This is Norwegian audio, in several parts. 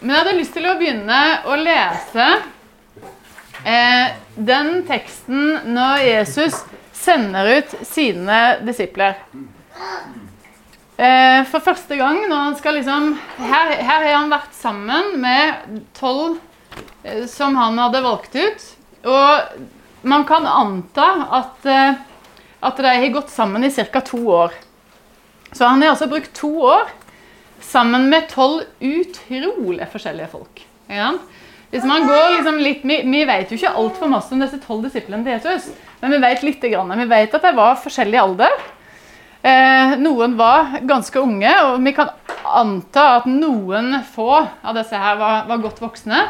Men jeg hadde lyst til å begynne å lese eh, den teksten når Jesus sender ut sine disipler. Eh, for første gang når han skal liksom Her, her har han vært sammen med tolv eh, som han hadde valgt ut. Og man kan anta at, eh, at de har gått sammen i ca. to år. Så han har altså brukt to år sammen med tolv utrolig forskjellige folk. Ja? Hvis man går liksom litt, Vi, vi vet jo ikke altfor masse om disse tolv disiplene til Jesus, men vi vet litt. Grann. Vi vet at de var forskjellig alder. Eh, noen var ganske unge, og vi kan anta at noen få av disse her var, var godt voksne.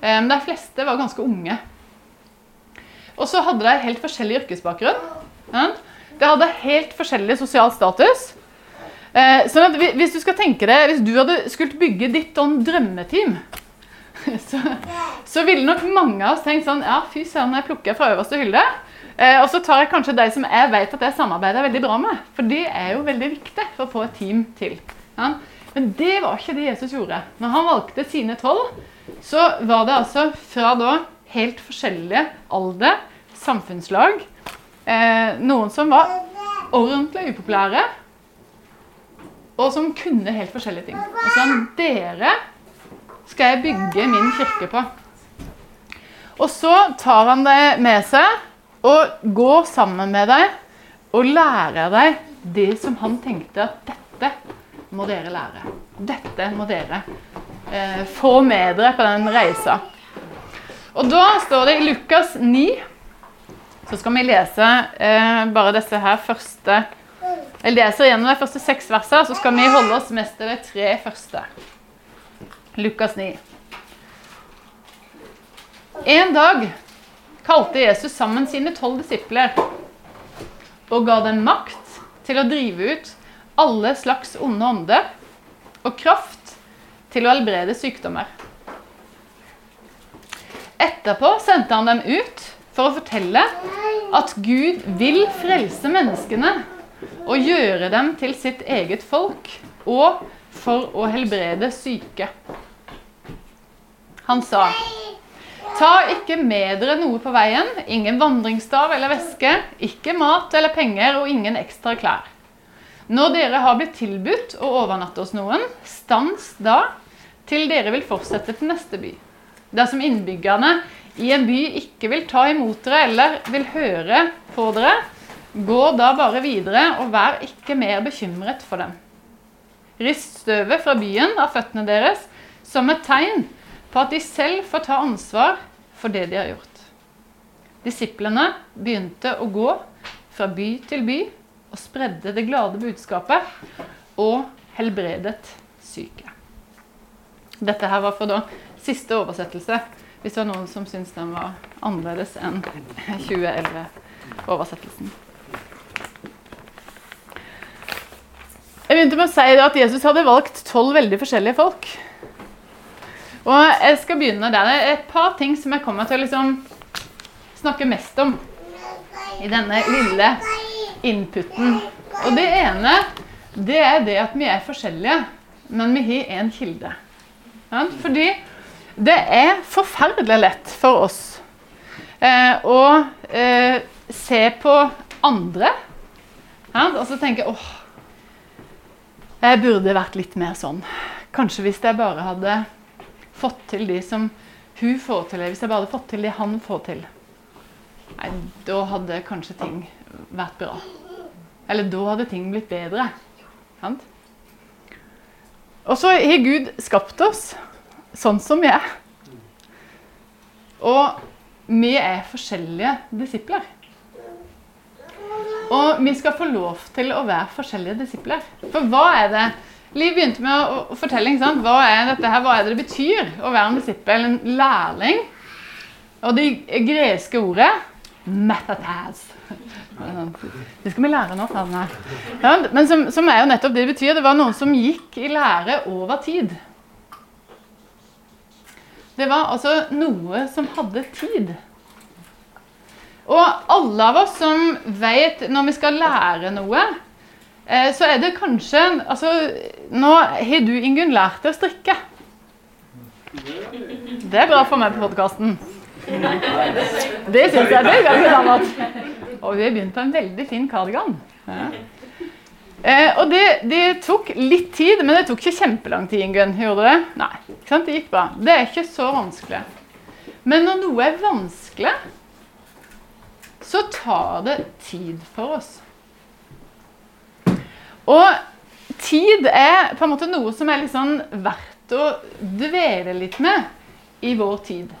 Eh, men de fleste var ganske unge. Og så hadde de helt forskjellig yrkesbakgrunn. Ja? De hadde helt forskjellig sosial status. Eh, sånn at hvis du skal tenke deg, hvis du hadde skulle bygge ditt drømmeteam, så, så ville nok mange av oss tenkt sånn Ja, fy søren, jeg plukker fra øverste hylle. Eh, og så tar jeg kanskje de som jeg vet at jeg samarbeider veldig bra med. For det er jo veldig viktig for å få et team til. Ja? Men det var ikke det Jesus gjorde. Når han valgte sine tolv, så var det altså fra da helt forskjellige alder, samfunnslag. Eh, noen som var ordentlig upopulære, og som kunne helt forskjellige ting. Og sånn, dere skal jeg bygge min kirke på. Og så tar han deg med seg og går sammen med deg og lærer deg det som han tenkte at dette må dere lære. Dette må dere eh, få med dere på den reisa. Og da står det i Lukas 9 Så skal vi lese eh, bare disse her første Jeg leser gjennom de første seks versene, så skal vi holde oss mest til de tre første. Lukas 9. En dag kalte Jesus sammen sine tolv disipler og ga dem makt til å drive ut alle slags onde ånder og kraft til å helbrede sykdommer. Etterpå sendte han dem ut for å fortelle at Gud vil frelse menneskene og gjøre dem til sitt eget folk, og for å helbrede syke. Han sa Ta ikke med dere noe på veien, ingen vandringsstav eller veske, ikke mat eller penger og ingen ekstra klær. Når dere har blitt tilbudt å overnatte hos noen, stans da til dere vil fortsette til neste by. Dersom innbyggerne i en by ikke vil ta imot dere eller vil høre på dere, gå da bare videre og vær ikke mer bekymret for dem. Rist støvet fra byen av føttene deres som et tegn på at de selv får ta ansvar for det de har gjort. Disiplene begynte å gå fra by til by og spredde det glade budskapet og helbredet syke. Dette her var for da siste oversettelse, hvis det var noen som syntes den var annerledes enn 2011-oversettelsen. Jeg begynte med å si at Jesus hadde valgt tolv veldig forskjellige folk. Og jeg skal begynne der. Det er et par ting som jeg kommer til å liksom snakke mest om i denne lille inputen. Og det ene det er det at vi er forskjellige, men vi har én kilde. Fordi det er forferdelig lett for oss eh, å eh, se på andre og så tenke åh, jeg burde vært litt mer sånn. Kanskje hvis jeg bare hadde fått til de som hun får til, hvis jeg bare hadde fått til de han får til, nei, da hadde kanskje ting vært bra. Eller da hadde ting blitt bedre. Sant? Og så har Gud skapt oss sånn som vi er. Og vi er forskjellige disipler. Og vi skal få lov til å være forskjellige disipler. For hva er det Liv begynte med å, fortelle hva er dette her, hva er det det betyr å være en disippel, en lærling. Og det greske ordet metataz. Det skal vi lære nå. Ja, men som, som, er jo nettopp det det betyr. Det var noen som gikk i lære over tid. Det var altså noe som hadde tid. Og alle av oss som vet når vi skal lære noe, Eh, så er det kanskje altså, Nå har du, Ingunn, lært deg å strikke. Det er bra for meg på podkasten. Det syns jeg det er ganske annet. Og vi har begynt på en veldig fin kardigan. Ja. Eh, og det, det, tok litt tid, men det tok ikke kjempelang tid. Ingunn. Gjorde det? Nei. Ikke sant? Det gikk bra. Det er ikke så vanskelig. Men når noe er vanskelig, så tar det tid for oss. Og tid er på en måte noe som er liksom verdt å dvele litt med i vår tid.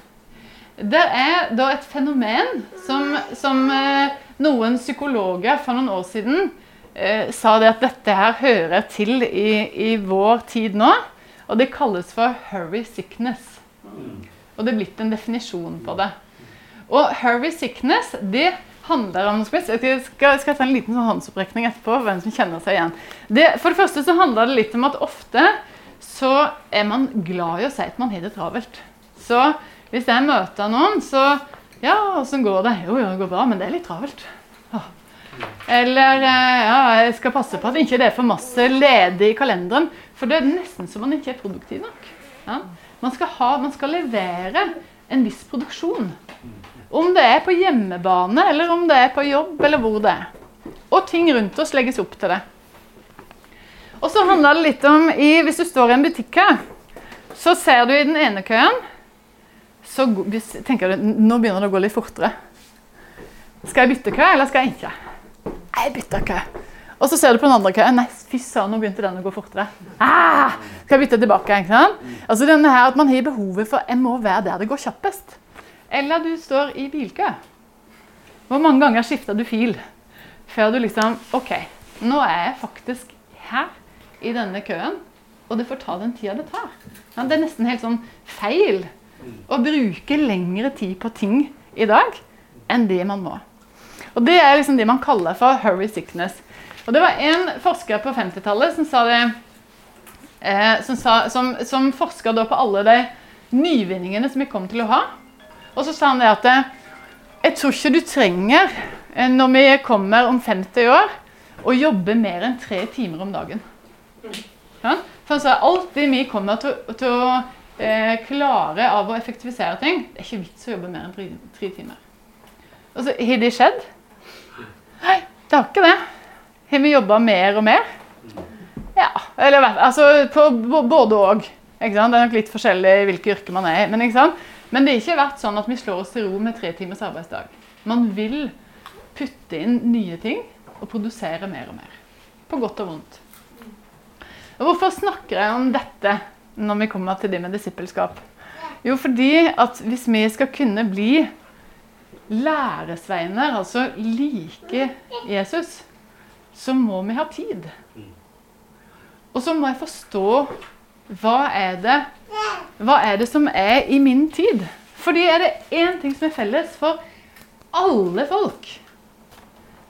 Det er da et fenomen som, som eh, noen psykologer for noen år siden eh, sa det at dette her hører til i, i, vår tid nå. Og det kalles for 'hurry sickness'. Og det er blitt en definisjon på det. Og Harry sickness' det handler om noe Jeg skal, skal ta en liten sånn håndsopprekning etterpå. hvem som kjenner seg igjen. Det, for det første så handler det litt om at ofte så er man glad i å si at man har det travelt. Så hvis jeg møter noen, så Ja, åssen går det? Jo, jo, det går bra, men det er litt travelt. Eller eh, ja, jeg skal passe på at det ikke er for masse ledig i kalenderen. For det er nesten så man ikke er produktiv nok. Ja? Man, skal ha, man skal levere en viss produksjon. Om det er på hjemmebane, eller om det er på jobb, eller hvor det er. Og ting rundt oss legges opp til det. Og så handler det litt om i, Hvis du står i en butikk her, så ser du i den ene køen Så tenker du nå begynner det å gå litt fortere. Skal jeg bytte kø, eller skal jeg ikke? Jeg bytter kø. Og så ser du på den andre køen. Nei, fy søren, nå begynte den å gå fortere. Ah, skal jeg bytte tilbake? ikke sant? Altså denne her At man har behovet for jeg må være der det går kjappest. Eller du står i bilkø. Hvor mange ganger skifter du fil før du liksom OK, nå er jeg faktisk her i denne køen, og det får ta den tida det tar. Ja, det er nesten helt sånn feil å bruke lengre tid på ting i dag enn det man må. Og Det er liksom det man kaller for 'hurry sickness'. Og Det var en forsker på 50-tallet som sa det eh, som, som, som forska på alle de nyvinningene som vi kom til å ha. Og så sa han det at eh, jeg tror ikke du trenger, eh, når vi kommer om 50 år, å jobbe mer enn tre timer om dagen. Ja? For han sa det vi kommer til, til å eh, klare av å effektivisere ting, det er ikke vits å jobbe mer enn tre, tre timer. Og så har det skjedd. Nei, det har ikke det. Har vi jobba mer og mer? Ja. Eller altså på både og. Det er nok litt forskjellig hvilke yrker man er i. Men, men, det har ikke vært sånn at vi slår oss til ro med tre timers arbeidsdag. Man vil putte inn nye ting og produsere mer og mer. På godt og vondt. Og hvorfor snakker jeg om dette når vi kommer til det med disippelskap? Jo, fordi at hvis vi skal kunne bli læresveiner, altså like Jesus, så må vi ha tid. Og så må jeg forstå hva er det, hva er det som er i min tid. Fordi er det én ting som er felles for alle folk,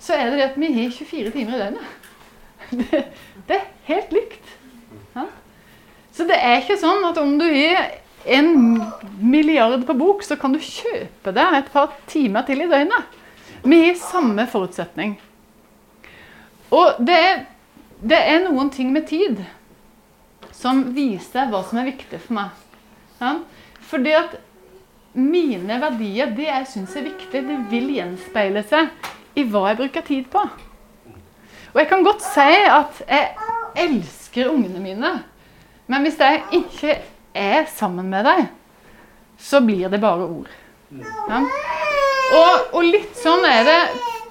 så er det det at vi har 24 timer i døgnet. Det, det er helt likt. Så det er ikke sånn at om du har en milliard på bok, så kan du kjøpe det et par timer til i døgnet. Vi har samme forutsetning. Og det er, det er, noen ting med tid som viser hva som er viktig for meg. Ja? Fordi at mine verdier, det jeg syns er viktig, det vil gjenspeile seg i hva jeg bruker tid på. Og jeg kan godt si at jeg elsker ungene mine, men hvis jeg ikke er sammen med dem, så blir det bare ord. Ja? Og, og, litt sånn er det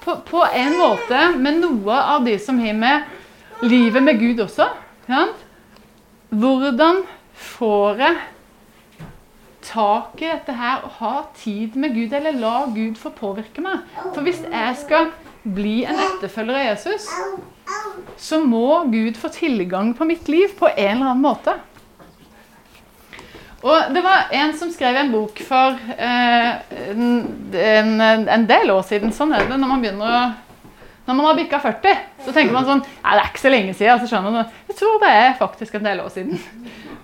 på, på, en måte med noe av de som har med livet med Gud også. Ja? Hvordan får jeg tak i dette her og ha tid med Gud, eller la Gud få påvirke meg? For hvis jeg skal bli en etterfølger av Jesus, så må Gud få tilgang på mitt liv på en eller annen måte. Og det var en som skrev en bok for eh, en, en, del år siden. Sånn er det når man begynner å Når man har bikka 40, så tenker man sånn Ja, det er ikke så lenge siden. Så skjønner man Jeg tror det er faktisk en del år siden.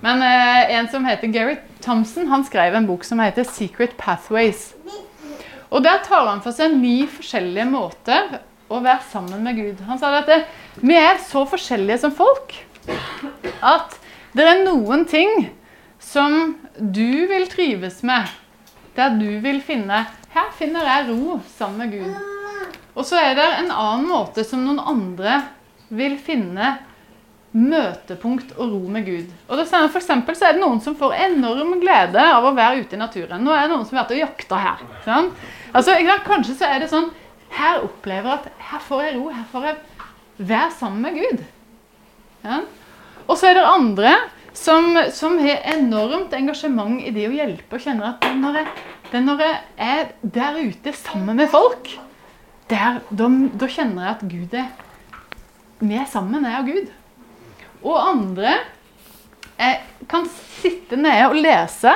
Men eh, en som heter Gary Thompson, han skrev en bok som heter 'Secret Pathways'. Og der tar han for seg ni forskjellige måter å være sammen med Gud. Han sa at vi er så forskjellige som folk at det er noen ting som du vil trives med. Der du vil finne Her finner jeg ro sammen med Gud. Og så er det en annen måte som noen andre vil finne møtepunkt og ro med Gud. Og For eksempel, så er det noen som får enorm glede av å være ute i naturen. Nå er det noen som har vært og jakta her. Sånn? Altså, kanskje så er det sånn Her opplever jeg at her får jeg ro. Her får jeg være sammen med Gud. Ja? Og så er det andre som, som, har enormt engasjement i det å hjelpe og kjenner at når jeg, det når jeg er der ute sammen med folk, der, da, da, kjenner jeg at Gud er Vi er sammen, jeg og Gud. Og andre jeg kan sitte nede og lese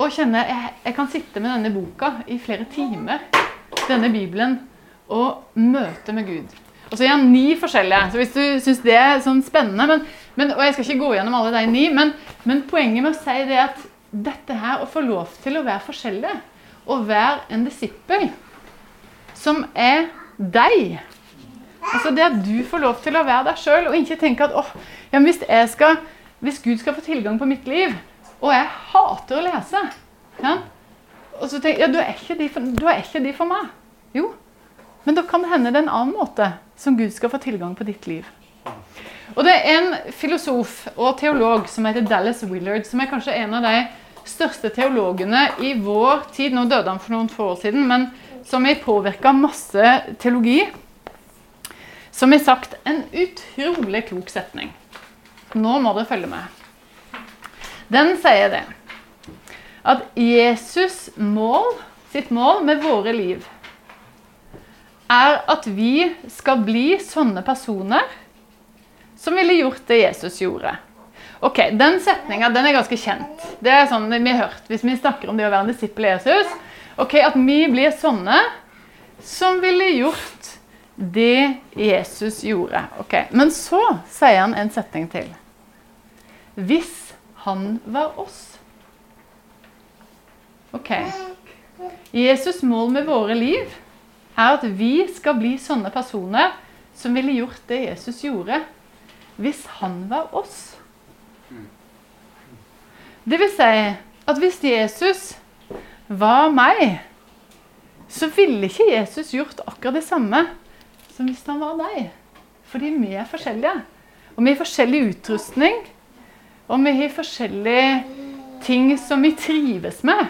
og kjenne jeg, jeg kan sitte med denne boka i flere timer, denne Bibelen, og møte med Gud. Og så er han ni forskjellige. så Hvis du syns det er sånn spennende men, men, Og jeg skal ikke gå gjennom alle de ni, men, men, poenget med å si det er at dette her, å få lov til å være forskjellig, og være en disippel som er deg Altså Det at du får lov til å være deg sjøl, og ikke tenke at oh, ja, hvis, skal, hvis, Gud skal få tilgang på mitt liv, og jeg hater å lese ja, Og så tenker jeg ja, da er er ikke de for meg. Jo, men da kan det hende det er en annen måte som Gud skal få tilgang på ditt liv. Og Det er en filosof og teolog som heter Dallas Willard, som er kanskje en av de største teologene i vår tid. Nå døde han for noen få år siden, men som har påvirka masse teologi. Som har sagt en utrolig klok setning. Nå må dere følge med. Den sier det at Jesus' mål, sitt mål med våre liv er at vi skal bli sånne personer som ville gjort det Jesus gjorde. Ok, Den setninga er ganske kjent. Det er sånn vi har hørt hvis vi snakker om det å være en disippel Jesus. Ok, At vi blir sånne som ville gjort det Jesus gjorde. Ok, Men så sier han en setning til. Hvis han var oss. Ok. Jesus' mål med våre liv er at vi skal bli sånne personer som ville gjort det Jesus gjorde, hvis han var oss. Det vil si at hvis Jesus var meg, så ville ikke Jesus gjort akkurat det samme som hvis han var deg. Fordi vi er forskjellige. Og vi har forskjellig utrustning. Og vi har forskjellige ting som vi trives med.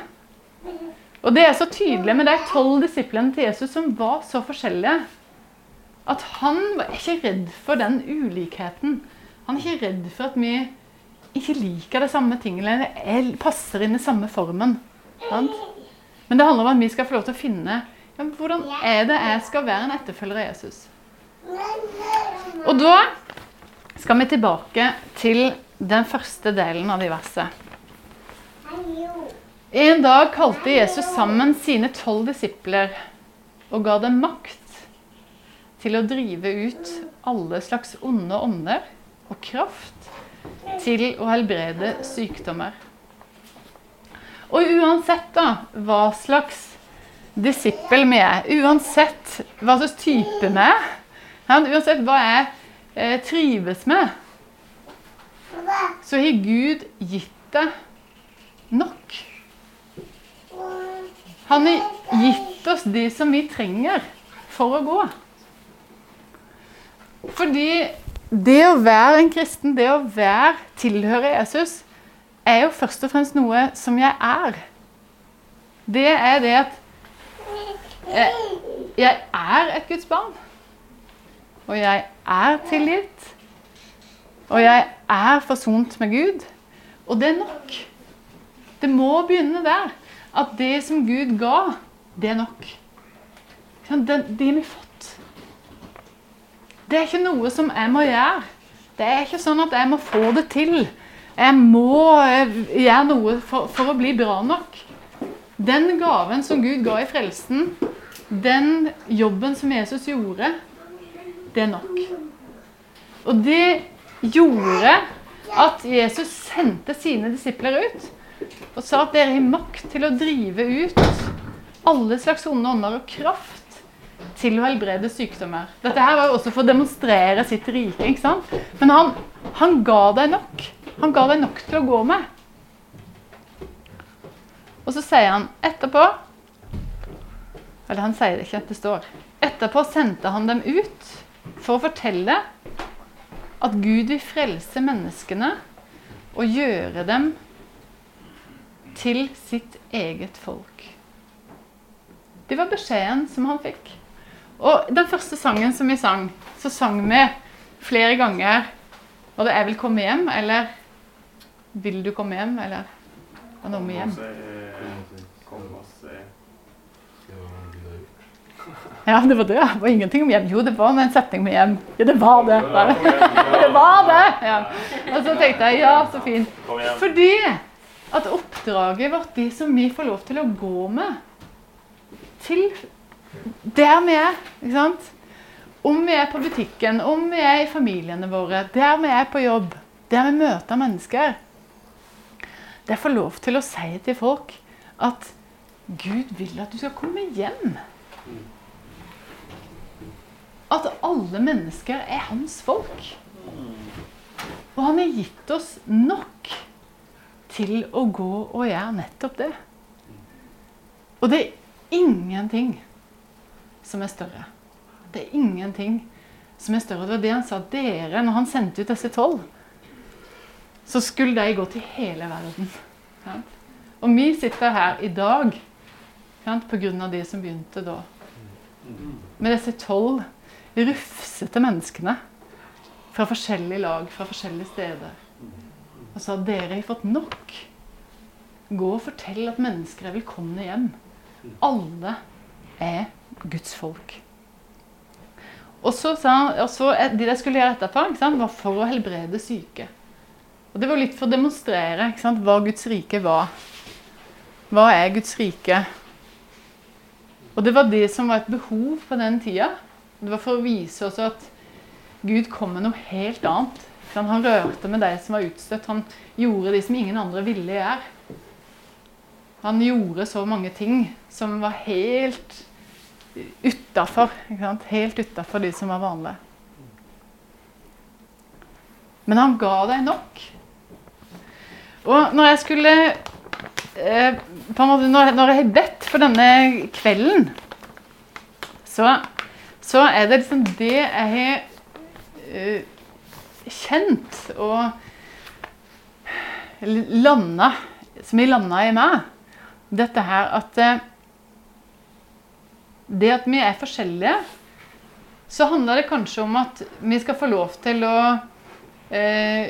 Og det er så tydelig med de tolv disiplene til Jesus som var så forskjellige, at han var ikke redd for den ulikheten. Han er ikke redd for at vi ikke liker det samme tingene eller passer inn i samme formen. Men det handler om at vi skal få lov til å finne ja, hvordan er det jeg skal være en etterfølger av Jesus. Og da skal vi tilbake til den første delen av diverset. En dag kalte Jesus sammen sine tolv disipler og ga dem makt til å drive ut alle slags onde ånder og kraft til å helbrede sykdommer. Og uansett da, hva slags disippel vi er, uansett hva slags type vi er, uansett hva jeg eh, trives med, så har Gud gitt det nok. Han har gitt oss det som vi trenger for å gå. Fordi det å være en kristen, det å være tilhøre Jesus, er jo først og fremst noe som jeg er. Det er det at jeg, jeg er et Guds barn. Og jeg er tilgitt. Og jeg er forsont med Gud. Og det er nok. Det må begynne der at det som Gud ga, det er nok. Det, det har vi fått. Det er ikke noe som jeg må gjøre. Det er ikke sånn at jeg må få det til. Jeg må eh, gjøre noe for, for å bli bra nok. Den gaven som Gud ga i frelsen, den jobben som Jesus gjorde, det er nok. Og det gjorde at Jesus sendte sine disipler ut og sa at dere har makt til å drive ut alle slags onde ånder og kraft til å helbrede sykdommer. Dette her var jo også for å demonstrere sitt rike. ikke sant? Men han, han ga deg nok. Han ga deg nok til å gå med. Og så sier han etterpå Eller han sier det ikke, det står. Etterpå sendte han dem ut for å fortelle at Gud vil frelse menneskene og gjøre dem til sitt eget folk. Det var beskjeden som han fikk. Og den første sangen som vi sang, så sang vi flere ganger Og det 'Jeg vil komme hjem', eller 'Vil du komme hjem', eller hva noe med hjem. Ja, det var det. Det var ingenting om hjem. Jo, det var en setning med hjem. Ja, det var det. Bare. Det var det! Ja. Og så tenkte jeg ja, så fint. Fordi at oppdraget vårt, de som vi får lov til å gå med til der vi er, ikke sant? Om vi er på butikken, om vi er i familiene våre, der vi er på jobb, der vi møter mennesker Det er å få lov til å si til folk at Gud vil at du skal komme hjem. At alle mennesker er hans folk. Og han har gitt oss nok til å gå og gjøre nettopp det. Og det er ingenting som er større. Det er ingenting som er større. Det var det han sa dere, når han sendte ut disse tolv. Så skulle de gå til hele verden. Og vi sitter her i dag pga. de som begynte da. Med disse tolv rufsete menneskene fra forskjellige lag, fra forskjellige steder. Og sa dere har fått nok. Gå og fortell at mennesker er velkomne hjem. Alle er Guds folk. Og så sa og så, De de skulle gjøre etterpå, var for å helbrede syke. Og Det var litt for å demonstrere hva Guds rike var. Hva er Guds rike? Og det var det som var et behov på den tida. Det var for å vise oss at Gud kom med noe helt annet. Han rørte med de som var utstøtt. Han gjorde de som ingen andre ville gjøre. Han gjorde så mange ting som var helt utafor. Helt utafor de som var vanlige. Men han ga deg nok. Og når jeg skulle eh, på en måte, når, når jeg har bedt for denne kvelden, så så er det liksom det jeg har uh, kjent og landa Som har landa i meg. Dette her at uh, Det at vi er forskjellige, så handler det kanskje om at vi skal få lov til å uh,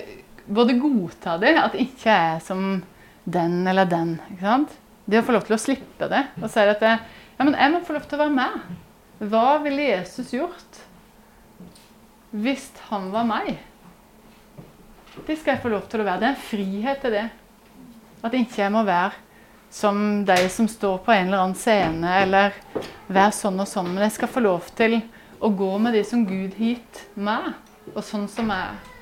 både godta det, at det ikke er som den eller den. ikke sant? Det å få lov til å slippe det og si at det, ja, men jeg må få lov til å være med. Hva ville Jesus gjort hvis han var meg? Det skal jeg få lov til å være. Det er en frihet til det. At ikke jeg må være som de som står på en eller annen scene, eller være sånn og sånn. Men jeg skal få lov til å gå med de som Gud gitt meg, og sånn som jeg er.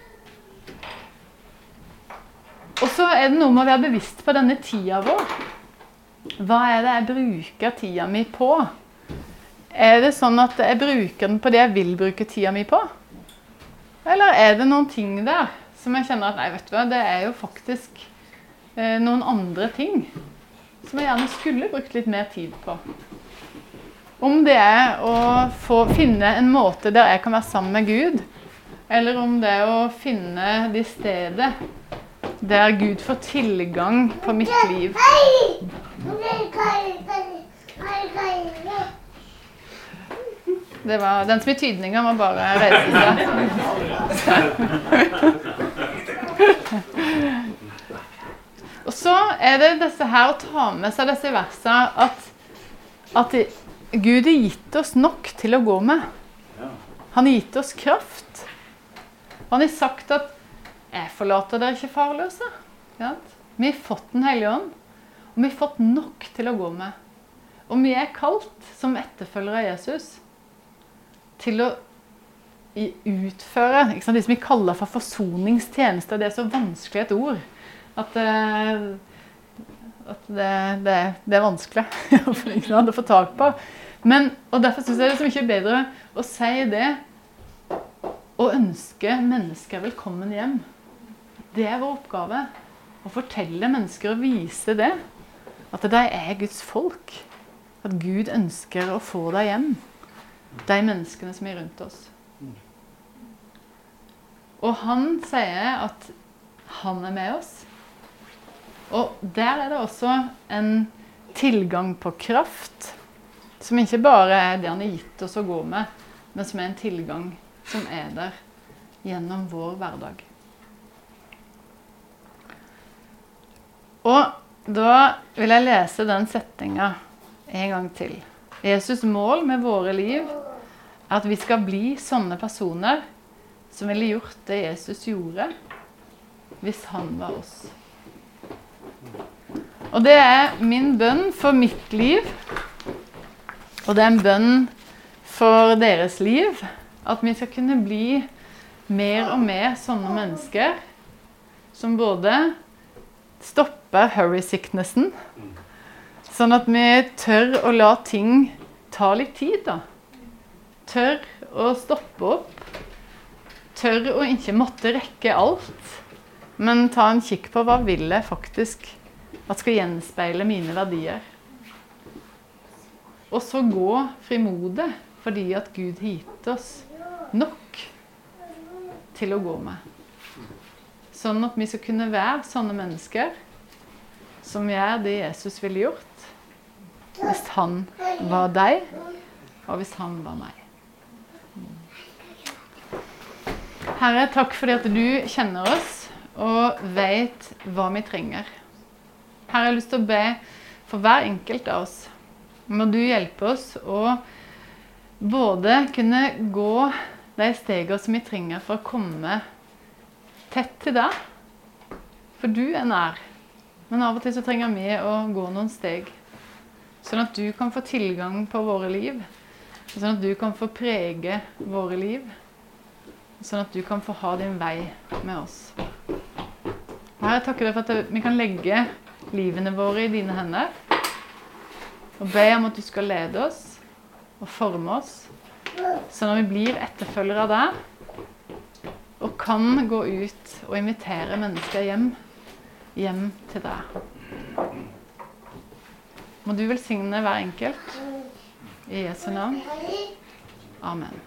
Og så er det noe med å være bevisst på denne tida vår. Hva er det jeg bruker tida mi på? Er det sånn at jeg bruker den på det jeg vil bruke tida mi på? Eller er det noen ting der som jeg kjenner at nei, vet du hva, det er jo faktisk eh, noen andre ting som jeg gjerne skulle brukt litt mer tid på. Om det er å få, finne en måte der jeg kan være sammen med Gud, eller om det er å finne det stedet der Gud får tilgang på mitt liv. Det var, den som i tydninga var bare reise seg. Og så er det disse her å ta med seg disse versene at, at Gud har gitt oss nok til å gå med. Han har gitt oss kraft. Han har sagt at 'Jeg forlater dere ikke farløse'. Vi har fått Den hellige ånd, og vi har fått nok til å gå med. Og vi er kalt som etterfølgere av Jesus til å utføre det som vi kaller for forsoningstjeneste. Det er så vanskelig et ord at, uh, at det, det, det, er vanskelig å få tak på. Men, og Derfor syns jeg det er mye bedre å si det og ønske mennesker velkommen hjem. Det er vår oppgave. Å fortelle mennesker og vise det. At de er Guds folk. At Gud ønsker å få deg hjem. De menneskene som er rundt oss. Og han sier at han er med oss. Og der er det også en tilgang på kraft, som ikke bare er det han har gitt oss å gå med, men som er en tilgang som er der gjennom vår hverdag. Og da vil jeg lese den setninga en gang til. Jesus' mål med våre liv er at vi skal bli sånne personer som ville gjort det Jesus gjorde, hvis han var oss. Og det er min bønn for mitt liv, og det er en bønn for deres liv, at vi skal kunne bli mer og mer sånne mennesker som både stopper hurry-sicknessen, sånn at vi tør å la ting ta litt tid, da. Tør å stoppe opp. Tør å ikke måtte rekke alt, men ta en kikk på hva vil jeg faktisk at skal gjenspeile mine verdier. Og så gå frimodig fordi at Gud har gitt oss nok til å gå med. Sånn at vi skal kunne være sånne mennesker som gjør det Jesus ville gjort hvis han var deg, og hvis han var meg. Herre, takk fordi at du kjenner oss og vet hva vi trenger. Herre, jeg har lyst til å be for hver enkelt av oss. Må du hjelpe oss å både kunne gå de stegene som vi trenger for å komme tett til deg. For du er nær. Men av og til så trenger vi å gå noen steg. Sånn at du kan få tilgang på våre liv. Sånn at du kan få prege våre liv. Sånn at du kan få ha din vei med oss. Herre, jeg takker deg for at vi kan legge livene våre i dine hender. Og be om at du skal lede oss og forme oss, sånn at vi blir etterfølgere av deg. Og kan gå ut og invitere mennesker hjem, hjem til deg. Må du velsigne hver enkelt. I Jesu navn. Amen.